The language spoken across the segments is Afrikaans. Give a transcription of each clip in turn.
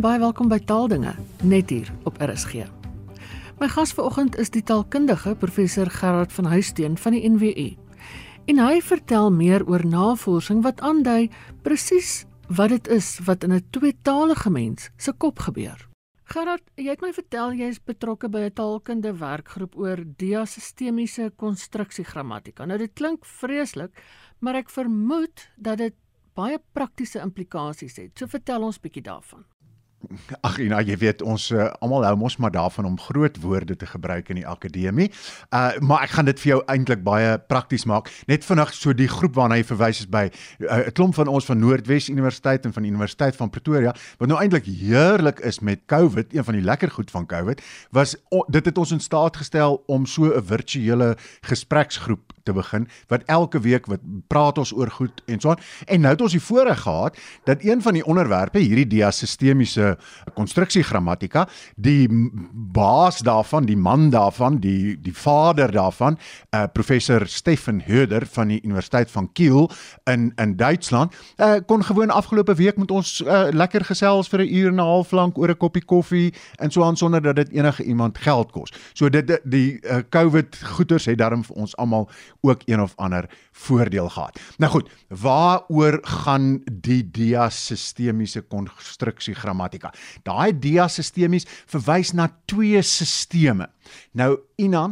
en baie welkom by Taaldinge net hier op RSG. My gas vanoggend is die taalkundige professor Gerard van Huisteen van die NWU. En hy vertel meer oor navorsing wat aandui presies wat dit is wat in 'n tweetalige mens se kop gebeur. Gerard, jy het my vertel jy is betrokke by 'n taalkundige werkgroep oor diasistemiese konstruksiegrammatika. Nou dit klink vreeslik, maar ek vermoed dat dit baie praktiese implikasies het. So vertel ons bietjie daarvan. Ag en nou jy weet ons uh, almal hou mos maar daarvan om groot woorde te gebruik in die akademie. Uh maar ek gaan dit vir jou eintlik baie prakties maak. Net vinnig so die groep waarna jy verwys is by uh, 'n uh, klomp van ons van Noordwes Universiteit en van die Universiteit van Pretoria wat nou eintlik heerlik is met COVID, een van die lekker goed van COVID, was o, dit het ons in staat gestel om so 'n virtuele gespreksgroep te begin wat elke week wat praat ons oor goed en so aan. En nou het ons die voorreg gehad dat een van die onderwerpe hierdie diasistemiese konstruksiegrammatika, die baas daarvan, die man daarvan, die die vader daarvan, uh, professor Steffen Höder van die Universiteit van Kiel in in Duitsland, uh, kon gewoon afgelope week met ons uh, lekker gesels vir 'n uur en 'n half lank oor 'n koppie koffie en so aan sonder dat dit enige iemand geld kos. So dit die uh, COVID goeters het daarom vir ons almal ook een of ander voordeel gehad. Nou goed, waaroor gaan die diasistemiese konstruksiegrammatika? Daai diasistemies verwys na twee sisteme. Nou Ina,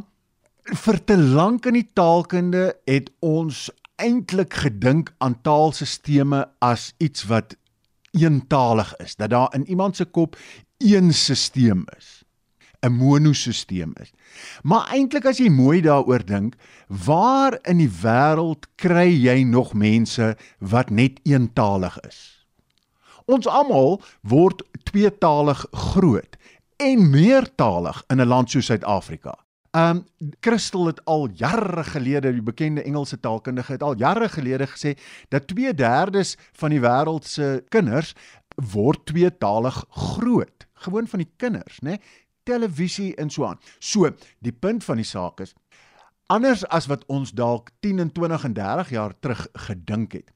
vir te lank in die taalkunde het ons eintlik gedink aan taalsisteme as iets wat eentalig is, dat daar in iemand se kop een stelsel is. 'n monosisteem is. Maar eintlik as jy mooi daaroor dink, waar in die wêreld kry jy nog mense wat net eentalig is? Ons almal word tweetalig groot en meertalig in 'n land soos Suid-Afrika. Um Christel het al jare gelede die bekende Engelse taalkundige het al jare gelede gesê dat 2/3 van die wêreld se kinders word tweetalig groot. Gewoon van die kinders, né? Televisie en so aan. So, die punt van die saak is anders as wat ons dalk 10 en 20 en 30 jaar terug gedink het,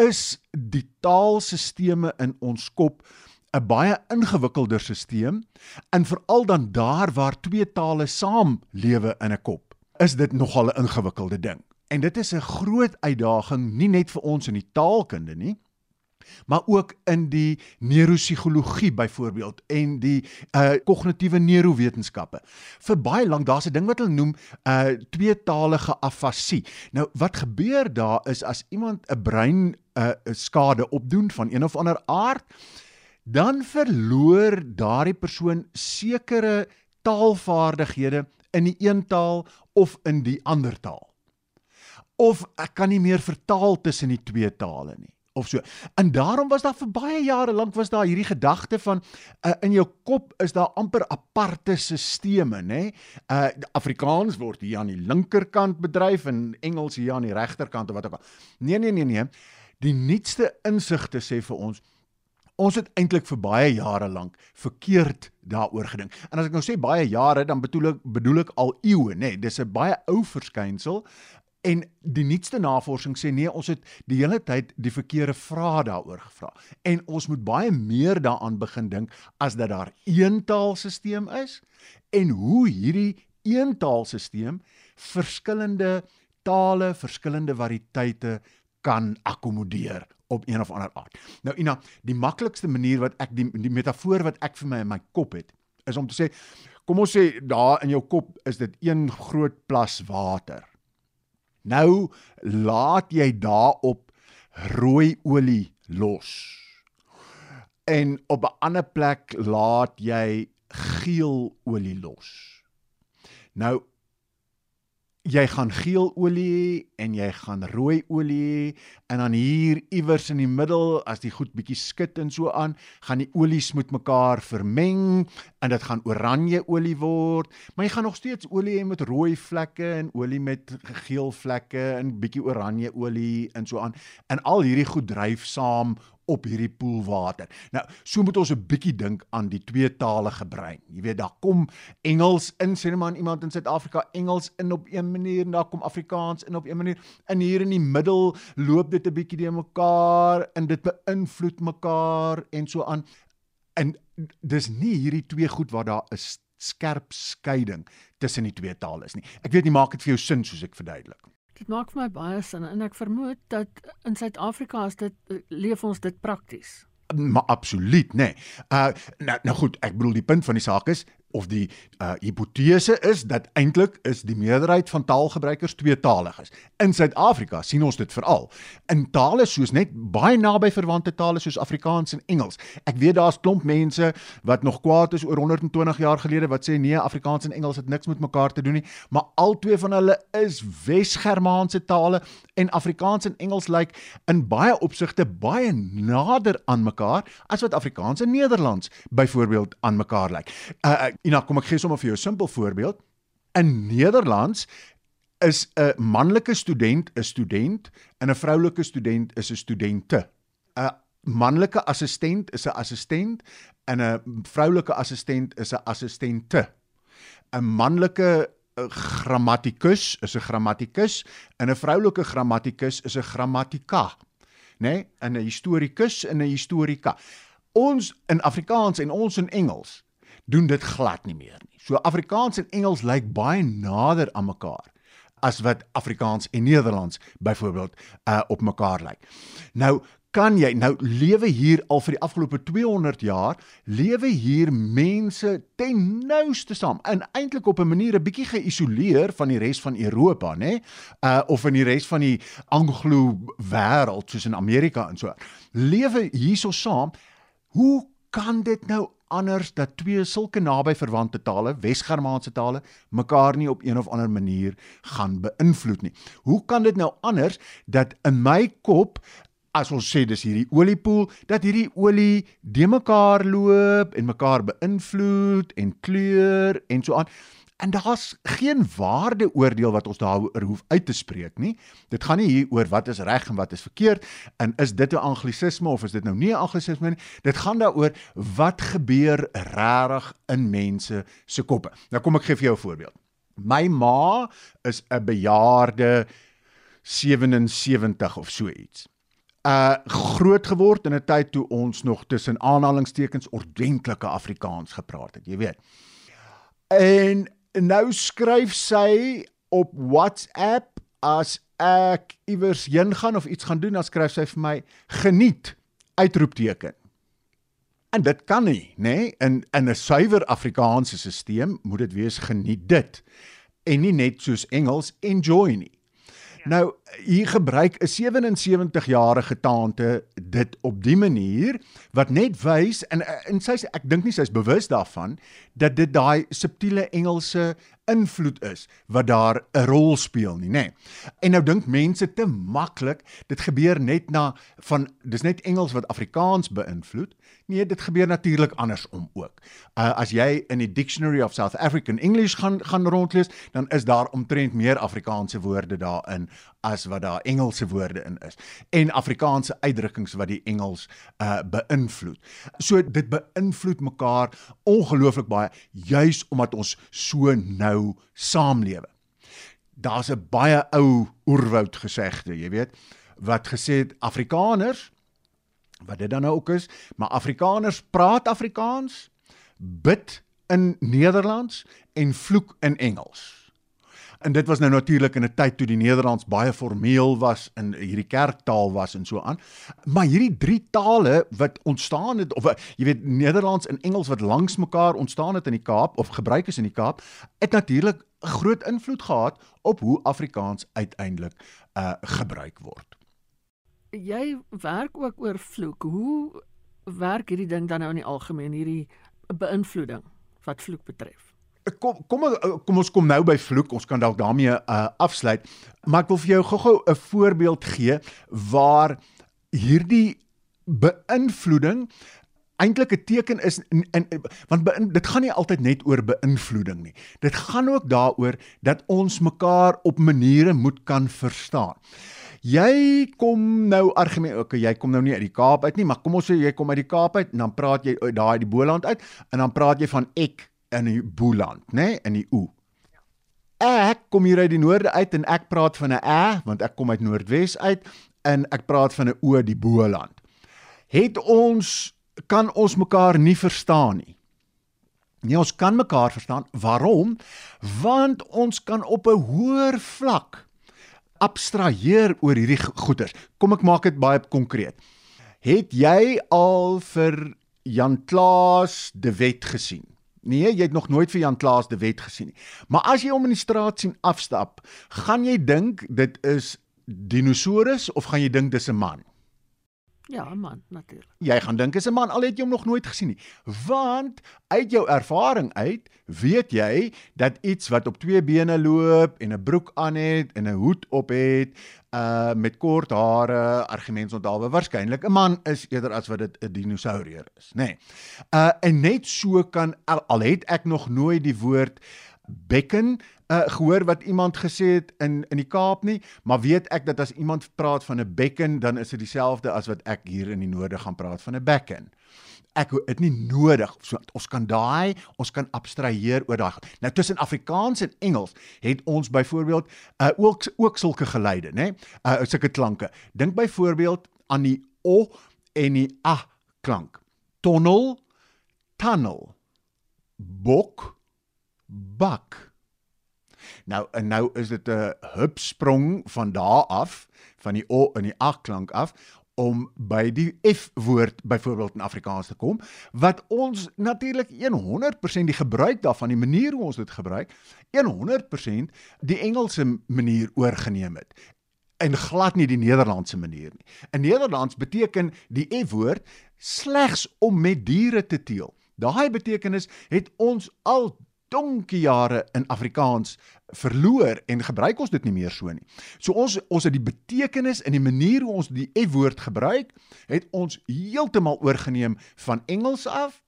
is die taalsisteme in ons kop 'n baie ingewikkelder stelsel en veral dan daar waar twee tale saam lewe in 'n kop, is dit nogal 'n ingewikkelde ding. En dit is 'n groot uitdaging nie net vir ons in die taalkunde nie, maar ook in die neuropsigologie byvoorbeeld en die uh kognitiewe neurowetenskappe. Vir baie lank daar's 'n ding wat hulle noem uh tweetalige afasie. Nou wat gebeur daar is as iemand 'n brein uh skade opdoen van een of ander aard, dan verloor daardie persoon sekere taalvaardighede in die een taal of in die ander taal. Of ek kan nie meer vertaal tussen die twee tale nie of so. En daarom was daar vir baie jare lank was daar hierdie gedagte van uh, in jou kop is daar amper aparte sisteme, nê? Uh Afrikaans word hier aan die linkerkant bedryf en Engels hier aan die regterkant of wat ook al. Nee nee nee nee. Die nuutste insigte sê vir ons Ons het eintlik vir baie jare lank verkeerd daaroor gedink. En as ek nou sê baie jare, dan bedoel ek bedoel ek al eeue, nê. Nee, dis 'n baie ou verskynsel En die nuutste navorsing sê nee, ons het die hele tyd die verkeerde vrae daaroor gevra. En ons moet baie meer daaraan begin dink as dat daar een taalstelsel is en hoe hierdie een taalstelsel verskillende tale, verskillende variëteite kan akkommodeer op een of ander aard. Nou Ina, die maklikste manier wat ek die die metafoor wat ek vir my in my kop het, is om te sê kom ons sê daar in jou kop is dit een groot plas water Nou laat jy daarop rooi olie los. En op 'n ander plek laat jy geel olie los. Nou jy gaan geel olie en jy gaan rooi olie en dan hier iewers in die middel as die goed bietjie skit en so aan, gaan die olies met mekaar vermeng en dit gaan oranje olie word, maar jy gaan nog steeds olie hê met rooi vlekke en olie met geel vlekke en bietjie oranje olie en so aan. En al hierdie goed dryf saam op hierdie poelwater. Nou, so moet ons 'n bietjie dink aan die tweetalige brein. Jy weet, daar kom Engels in, sê net maar iemand in Suid-Afrika Engels in op 'n manier, daar kom Afrikaans in op 'n manier. En hier in die middel loop dit 'n bietjie de mekaar en dit beïnvloed mekaar en so aan. En dis nie hierdie twee goed waar daar 'n skerp skeiding tussen die twee tale is nie. Ek weet nie maak dit vir jou sin soos ek verduidelik. Dit maak vir my baie sin en ek vermoed dat in Suid-Afrika is dit leef ons dit prakties. Maar absoluut, nê. Nee. Uh nou nou goed, ek bedoel die punt van die saak is of die uh, hipotese is dat eintlik is die meerderheid van taalgebruikers tweetalig is. In Suid-Afrika sien ons dit veral in tale soos net baie naby verwante tale soos Afrikaans en Engels. Ek weet daar's klomp mense wat nog kwaad is oor 120 jaar gelede wat sê nee, Afrikaans en Engels het niks met mekaar te doen nie, maar albei van hulle is Wes-Germaanse tale en Afrikaans en Engels lyk like in baie opsigte baie nader aan mekaar as wat Afrikaans en Nederlands byvoorbeeld aan mekaar lyk. Like. Uh, Ina, kom ek gee sommer vir jou 'n simpel voorbeeld. In Nederlands is 'n manlike student 'n student en 'n vroulike student is 'n studente. 'n Manlike assistent is 'n assistent en 'n vroulike assistent is 'n assistente. 'n Manlike eh, grammatikus is 'n grammatikus en 'n vroulike grammatikus is 'n grammatika. Né? Nee? 'n historikus en 'n historika. Ons in Afrikaans en ons in Engels doen dit glad nie meer nie. So Afrikaans en Engels lyk baie nader aan mekaar as wat Afrikaans en Nederlands byvoorbeeld uh op mekaar lyk. Nou kan jy nou lewe hier al vir die afgelope 200 jaar lewe hier mense ten nouste saam en eintlik op 'n manier 'n bietjie geïsoleer van die res van Europa nê uh of in die res van die anglo wêreld soos in Amerika en so lewe hierso saam hoe kan dit nou anders dat twee sulke naby verwante tale, Wes-Germaanse tale, mekaar nie op een of ander manier gaan beïnvloed nie. Hoe kan dit nou anders dat in my kop as ons sê dis hierdie oliepoel dat hierdie olie de mekaar loop en mekaar beïnvloed en kleur en so aan En daar's geen waardeoordeel wat ons daaroor hoef uit te spreek nie. Dit gaan nie hier oor wat is reg en wat is verkeerd en is dit 'n anglisisme of is dit nou nie 'n anglisisme nie. Dit gaan daaroor wat gebeur regtig in mense se koppe. Nou kom ek gee vir jou 'n voorbeeld. My ma is 'n bejaarde 77 of so iets. Uh groot geword in 'n tyd toe ons nog tussen aanhalingstekens ordentlike Afrikaans gepraat het, jy weet. En nou skryf sy op WhatsApp as ek iewers heen gaan of iets gaan doen, dan skryf sy vir my geniet uitroepteken. En dit kan nie, nê? Nee? In in 'n suiwer Afrikaanse stelsel moet dit wees geniet dit en nie net soos Engels enjoy nie. Ja. Nou hier gebruik 'n 77 jarige tante dit op die manier wat net wys en en sy ek dink nie sy's bewus daarvan dat dit daai subtiele Engelse invloed is wat daar 'n rol speel nie, nê. Nee. En nou dink mense te maklik, dit gebeur net na van dis net Engels wat Afrikaans beïnvloed. Nee, dit gebeur natuurlik andersom ook. Uh as jy in die Dictionary of South African English gaan gaan rondlees, dan is daar omtrent meer Afrikaanse woorde daarin as wat daar Engelse woorde in is en Afrikaanse uitdrukkings wat die Engels uh beïnvloed. So dit beïnvloed mekaar ongelooflik baie juis omdat ons so nou saamlewe. Daar's 'n baie ou oerwoud gesegde, jy weet, wat gesê het Afrikaners wat dit dan nou ook is, maar Afrikaners praat Afrikaans, bid in Nederlands en vloek in Engels. En dit was nou natuurlik in 'n tyd toe die Nederlands baie formeel was in hierdie kerktaal was en so aan. Maar hierdie drie tale wat ontstaan het of jy weet Nederlands en Engels wat langs mekaar ontstaan het in die Kaap of gebruik is in die Kaap, het natuurlik 'n groot invloed gehad op hoe Afrikaans uiteindelik uh gebruik word. Jy werk ook oor vloek. Hoe werk hierdie ding dan nou in die algemeen hierdie beïnvloeding wat vloek betref? Kom kom kom ons kom nou by vloek. Ons kan dalk daarmee uh, afsluit. Maar ek wil vir jou gou-gou 'n voorbeeld gee waar hierdie beïnvloeding eintlik 'n teken is in, in want bein, dit gaan nie altyd net oor beïnvloeding nie. Dit gaan ook daaroor dat ons mekaar op maniere moet kan verstaan. Jy kom nou argument okay jy kom nou nie uit die Kaap uit nie maar kom ons sê jy kom uit die Kaap uit en dan praat jy daai die Boland uit en dan praat jy van ek in die Boeland, nê, nee? in die O. Ek kom hier uit die noorde uit en ek praat van 'n Ä, want ek kom uit Noordwes uit en ek praat van 'n O die Boeland. Het ons kan ons mekaar nie verstaan nie. Nee, ons kan mekaar verstaan. Waarom? Want ons kan op 'n hoër vlak abstraheer oor hierdie goeters. Kom ek maak dit baie konkreet. Het jy al vir Jan Klaas de Wet gesien? Nee, jy het nog nooit vir Jan Klaas de Wet gesien nie. Maar as jy hom in die straat sien afstap, gaan jy dink dit is dinosourus of gaan jy dink dis 'n man? Ja, man, natuurlik. Jy gaan dink is 'n man al het jy hom nog nooit gesien nie. Want uit jou ervaring uit weet jy dat iets wat op twee bene loop en 'n broek aan het en 'n hoed op het, uh met kort hare, argumente onthaalwe, waarskynlik 'n man is eerder as wat dit 'n dinosourier is, nê. Nee. Uh en net so kan al, al het ek nog nooit die woord bekken uh, gehoor wat iemand gesê het in in die Kaap nie, maar weet ek dat as iemand praat van 'n bekken, dan is dit dieselfde as wat ek hier in die noorde gaan praat van 'n bekken. Ek het nie nodig so ons kan daai ons kan abstraheer oor daai. Nou tussen Afrikaans en Engels het ons byvoorbeeld uh, ook ook sulke geleide, né? Uh sulke klanke. Dink byvoorbeeld aan die o en die a klank. Tonnel, tunnel. Bok, bak. Nou en nou is dit 'n hupsprong van daar af van die o in die a klank af om by die f woord byvoorbeeld in Afrikaans te kom wat ons natuurlik 100% die gebruik daarvan die manier hoe ons dit gebruik 100% die Engelse manier oorgeneem het en glad nie die Nederlandse manier nie. In Nederlands beteken die f woord slegs om met diere te teel. Daai betekenis het ons al donkie jare in Afrikaans verloor en gebruik ons dit nie meer so nie. So ons ons het die betekenis en die manier hoe ons die F-woord gebruik, het ons heeltemal oorgeneem van Engels af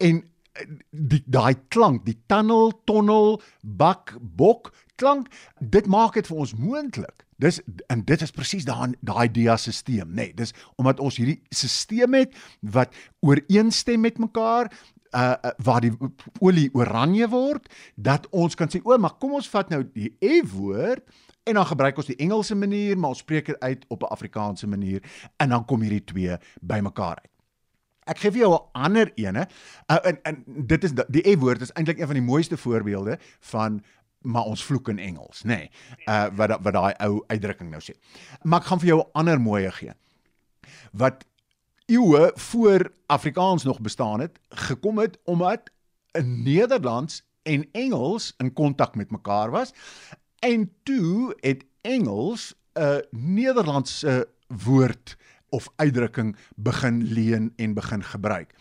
en eh, die daai klank, die tunnel, tonnel, bak, bok klank, dit maak dit vir ons moontlik. Dis en dit is presies daai daai diasisteem, nê. Nee, dis omdat ons hierdie stelsel het wat ooreenstem met mekaar, uh, waar die olie oranje word dat ons kan sê o, maar kom ons vat nou die F woord en dan gebruik ons die Engelse manier, maar ons spreek dit uit op 'n Afrikaanse manier en dan kom hierdie twee bymekaar uit. Ek gee vir jou 'n ander ene. Uh, en, en dit is die F woord is eintlik een van die mooiste voorbeelde van maar ons vloek in Engels, nê. Nee, uh wat wat daai ou uitdrukking nou sê. Maar ek gaan vir jou 'n ander mooie gee. Wat eeue voor Afrikaans nog bestaan het, gekom het omdat in Nederlands en Engels in kontak met mekaar was. En toe het Engels 'n Nederlandse woord of uitdrukking begin leen en begin gebruik.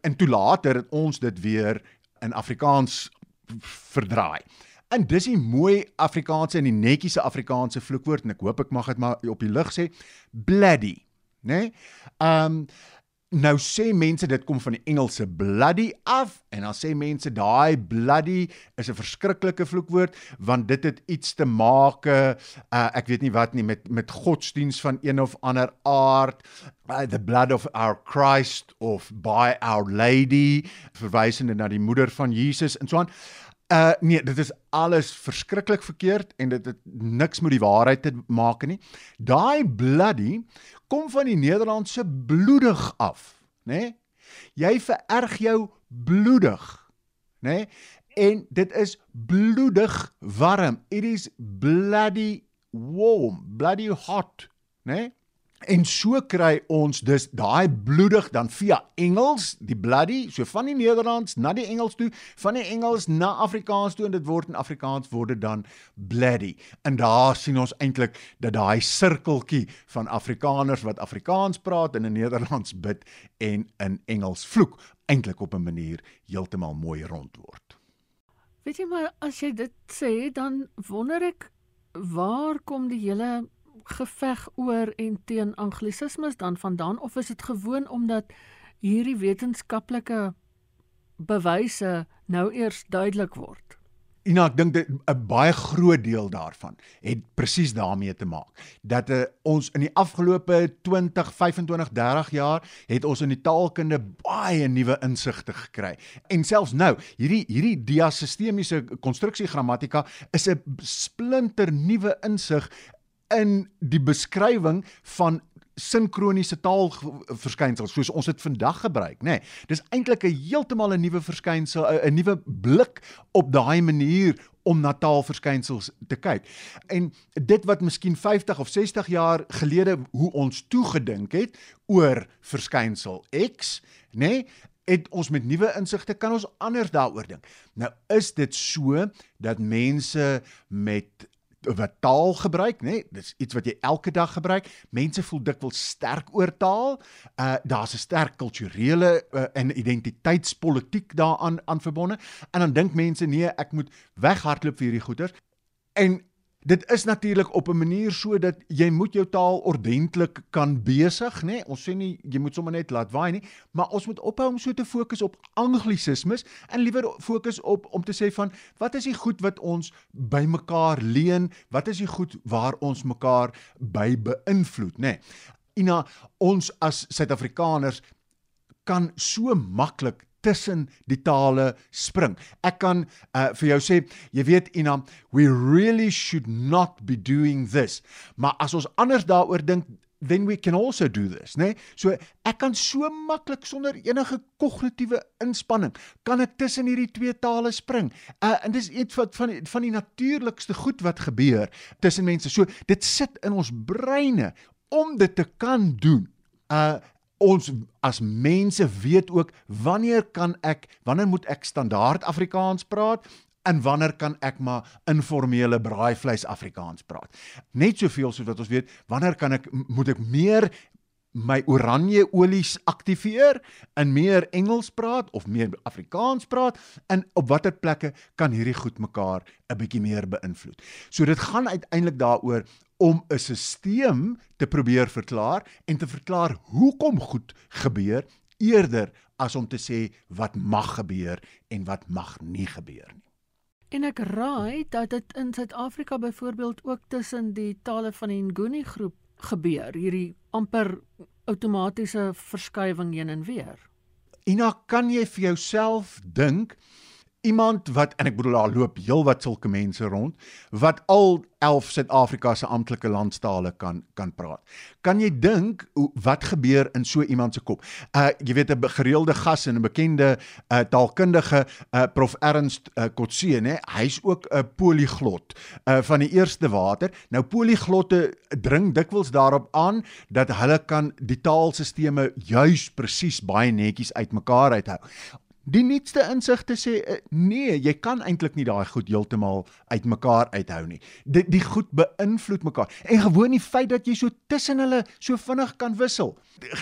En toe later het ons dit weer in Afrikaans verdraai. En dis 'n mooi Afrikaanse en die netjiese Afrikaanse vloekwoord en ek hoop ek mag dit maar op die lig sê, bloody nê? Nee? Ehm um, nou sê mense dit kom van die Engelse bloody af en dan sê mense daai bloody is 'n verskriklike vloekwoord want dit het iets te maak uh, ek weet nie wat nie met met godsdiens van een of ander aard uh, the blood of our Christ of by our lady verwysende na die moeder van Jesus en so aan Uh nee, dit is alles verskriklik verkeerd en dit het niks met die waarheid te maak nie. Daai bloody kom van die Nederlandse bloedig af, nê? Nee? Jy vererg jou bloedig, nê? Nee? En dit is bloedig warm. It is bloody warm, bloody hot, nê? Nee? En so kry ons dus daai bloedig dan via Engels, die bloody, so van die Nederlands na die Engels toe, van die Engels na Afrikaans toe en dit word in Afrikaans word dit dan bloody. En daar sien ons eintlik dat daai sirkeltjie van Afrikaners wat Afrikaans praat en in Nederlands bid en in Engels vloek eintlik op 'n manier heeltemal mooi rond word. Weet jy maar as jy dit sê dan wonder ek waar kom die hele geveg oor en teen anglisismes dan vandaan of is dit gewoon omdat hierdie wetenskaplike bewyse nou eers duidelik word? Ina, ek dink 'n baie groot deel daarvan het presies daarmee te maak dat uh, ons in die afgelope 20, 25, 30 jaar het ons in die taalkunde baie nuwe insigte gekry. En selfs nou, hierdie hierdie diasistemiese konstruksie grammatika is 'n splinter nuwe insig in die beskrywing van sinkroniese taalverskynsels soos ons dit vandag gebruik, nê. Nee, dis eintlik 'n heeltemal 'n nuwe verskynsel, 'n nuwe blik op daai manier om na taalverskynsels te kyk. En dit wat miskien 50 of 60 jaar gelede hoe ons toegedink het oor verskynsel X, nê, nee, het ons met nuwe insigte kan ons anders daaroor dink. Nou is dit so dat mense met wat taal gebruik, né? Nee, dis iets wat jy elke dag gebruik. Mense voel dikwels sterk oor taal. Uh daar's 'n sterk kulturele uh, en identiteitspolitiek daaraan aan verbonde. En dan dink mense nee, ek moet weghardloop vir hierdie goeters. En Dit is natuurlik op 'n manier sodat jy moet jou taal ordentlik kan besig, nê? Nee? Ons sê nie jy moet sommer net laat waai nie, maar ons moet ophou om so te fokus op anglisismes en liewer fokus op om te sê van wat is die goed wat ons by mekaar leen? Wat is die goed waar ons mekaar by beïnvloed, nê? Nee? Ina, ons as Suid-Afrikaners kan so maklik tussen die tale spring. Ek kan uh, vir jou sê, jy weet Ina, we really should not be doing this. Maar as ons anders daaroor dink, then we can also do this, né? Nee? So ek kan so maklik sonder enige kognitiewe inspanning kan ek tussen hierdie twee tale spring. Uh en dis iets wat van van die natuurlikste goed wat gebeur tussen mense. So dit sit in ons breine om dit te kan doen. Uh ons as mense weet ook wanneer kan ek wanneer moet ek standaard Afrikaans praat en wanneer kan ek maar informele braaivleis Afrikaans praat net soveel soos wat ons weet wanneer kan ek moet ek meer my oranje olies aktiveer en meer Engels praat of meer Afrikaans praat en op watter plekke kan hierdie goed mekaar 'n bietjie meer beïnvloed. So dit gaan uiteindelik daaroor om 'n stelsel te probeer verklaar en te verklaar hoekom goed gebeur eerder as om te sê wat mag gebeur en wat mag nie gebeur nie. En ek raai dat dit in Suid-Afrika byvoorbeeld ook tussen die tale van die Nguni groep gebeur, hierdie amper outomatiese verskywing heen en weer. Ina, kan jy vir jouself dink iemand wat en ek bedoel daar loop heelwat sulke mense rond wat al 11 Suid-Afrika se amptelike landstale kan kan praat. Kan jy dink wat gebeur in so iemand se kop? Uh jy weet 'n gereelde gas en 'n bekende uh taalkundige uh Prof Ernst uh, Kotse, né? Hy's ook 'n poliglot uh van die eerste water. Nou poliglotte dring dikwels daarop aan dat hulle kan die taalstelsels juis presies baie netjies uitmekaar uithou. Die nuutste insigte sê eh, nee, jy kan eintlik nie daai goed heeltemal uitmekaar uithou nie. Die die goed beïnvloed mekaar. En gewoon die feit dat jy so tussen hulle so vinnig kan wissel,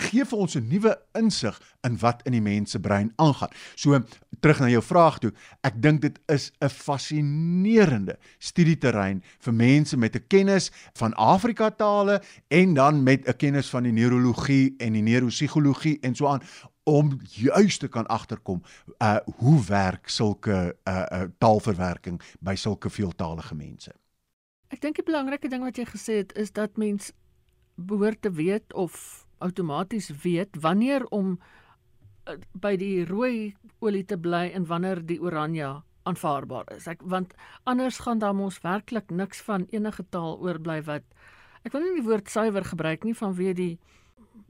gee vir ons 'n nuwe insig in wat in die mens se brein aangaan. So terug na jou vraag toe, ek dink dit is 'n fascinerende studieterrein vir mense met 'n kennis van Afrika tale en dan met 'n kennis van die neurologie en die neuropsigologie en so aan om juis te kan agterkom uh hoe werk sulke uh, uh taalverwerking by sulke veeltaalige mense. Ek dink die belangrike ding wat jy gesê het is dat mens behoort te weet of outomaties weet wanneer om uh, by die rooi olie te bly en wanneer die oranje aanvaarbaar is. Ek want anders gaan daar mos werklik niks van enige taal oorbly wat ek wil nie die woord suiwer gebruik nie vanweë die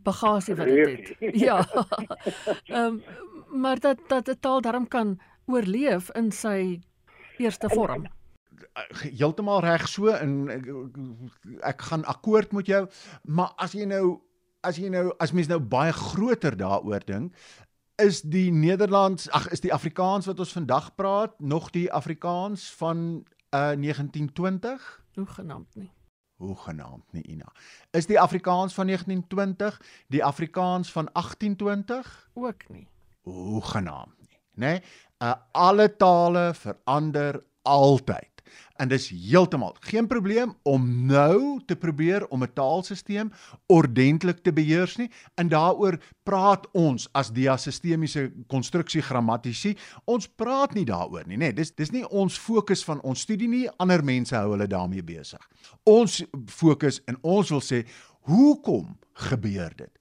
bagasie wat dit het. Ja. Ehm um, maar dat dat 'n taal darm kan oorleef in sy eerste vorm. Heeltemal reg so en ek, ek gaan akkoord met jou, maar as jy nou as jy nou as mens nou baie groter daaroor dink, is die Nederlands, ag is die Afrikaans wat ons vandag praat nog die Afrikaans van uh 1920? Hoegenaamd nie hoegenaamd nie Ina. Is die Afrikaans van 1920 die Afrikaans van 1820 ook nie. Hoegenaamd nie, né? Nee? Uh, alle tale verander altyd. En dis heeltemal geen probleem om nou te probeer om 'n taalstelsel ordentlik te beheers nie. En daaroor praat ons as diasistemiese konstruksie grammatici. Ons praat nie daaroor nie, nê. Nee, dis dis nie ons fokus van ons studie nie. Ander mense hou hulle daarmee besig. Ons fokus en ons wil sê hoekom gebeur dit?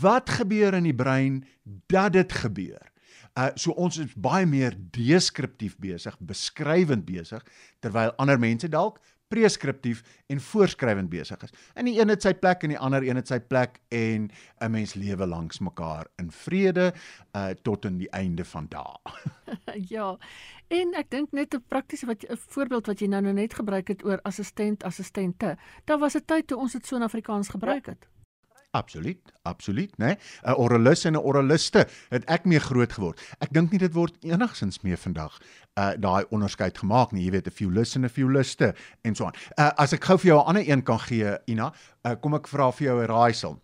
Wat gebeur in die brein dat dit gebeur? Uh so ons is baie meer deskriptief besig, beskrywend besig terwyl ander mense dalk preskriptief en voorskrywend besig is. En die een het sy plek en die ander een het sy plek en 'n mens lewe langs mekaar in vrede uh tot in die einde van dae. ja. En ek dink net 'n praktiese wat 'n voorbeeld wat jy nou, nou net gebruik het oor assistent assistente. Daar was 'n tyd toe ons dit so in Afrikaans gebruik het. Absoluut, absoluut, né? Nee? 'n Oralus en 'n oraliste het ek mee groot geword. Ek dink nie dit word enigsins meer vandag uh daai onderskeid gemaak nie. Jy weet 'n violus en 'n violiste en so aan. Uh as ek gou vir jou 'n ander een kan gee, Ina, uh kom ek vra vir jou 'n raaisel.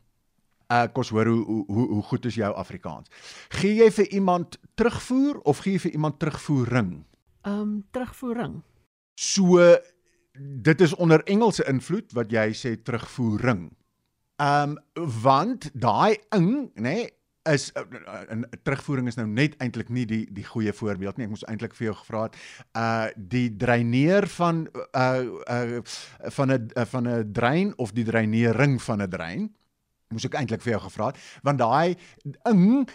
Uh kos hoor hoe hoe hoe goed is jou Afrikaans? Gee jy vir iemand terugvoer of gee jy vir iemand terugvoering? Ehm um, terugvoering. So dit is onder Engelse invloed wat jy sê terugvoering. Ehm um, want daai ing, nê, nee, is 'n uh, uh, uh, terugvoering is nou net eintlik nie die die goeie voorbeeld nie. Ek moes eintlik vir jou gevra het uh die dreineer van uh uh van 'n uh, van 'n drein of die dreinering van 'n drein moes ek eintlik vir jou gevra het want daai ing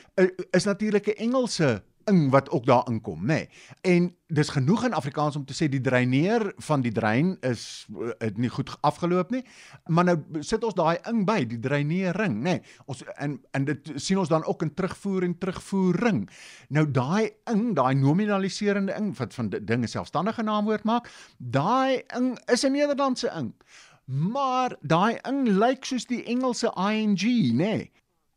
is natuurlik 'n Engelse ing wat ook daar inkom, nê. Nee. En dis genoeg in Afrikaans om te sê die dreineer van die drein is het nie goed afgeloop nie. Maar nou sit ons daai ing by, die dreinering, nê. Nee. Ons en en dit sien ons dan ook in terugvoer en terugvoering. Nou daai ing, daai nominaliserende ing wat van dinge selfstandige naamwoord maak, daai ing is 'n Nederlandse ing. Maar daai ing lyk soos die Engelse ing, nê. Nee.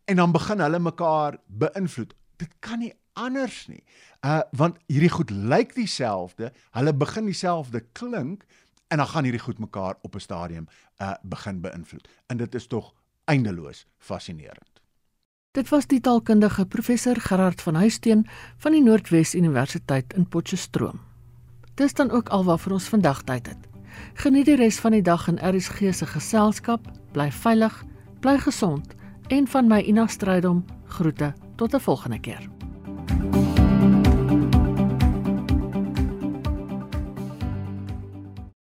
En dan begin hulle mekaar beïnvloed. Dit kan nie anders nie. Uh want hierdie goed lyk dieselfde, hulle begin dieselfde klink en dan gaan hierdie goed mekaar op 'n stadium uh begin beïnvloed. En dit is tog eindeloos fascinerend. Dit was die taalkundige professor Gerard van Huisteen van die Noordwes Universiteit in Potchefstroom. Dis dan ook alwaar vir ons vandag tyd het. Geniet die res van die dag in RSG se geselskap, bly veilig, bly gesond en van my Ina Strydom groete tot 'n volgende keer.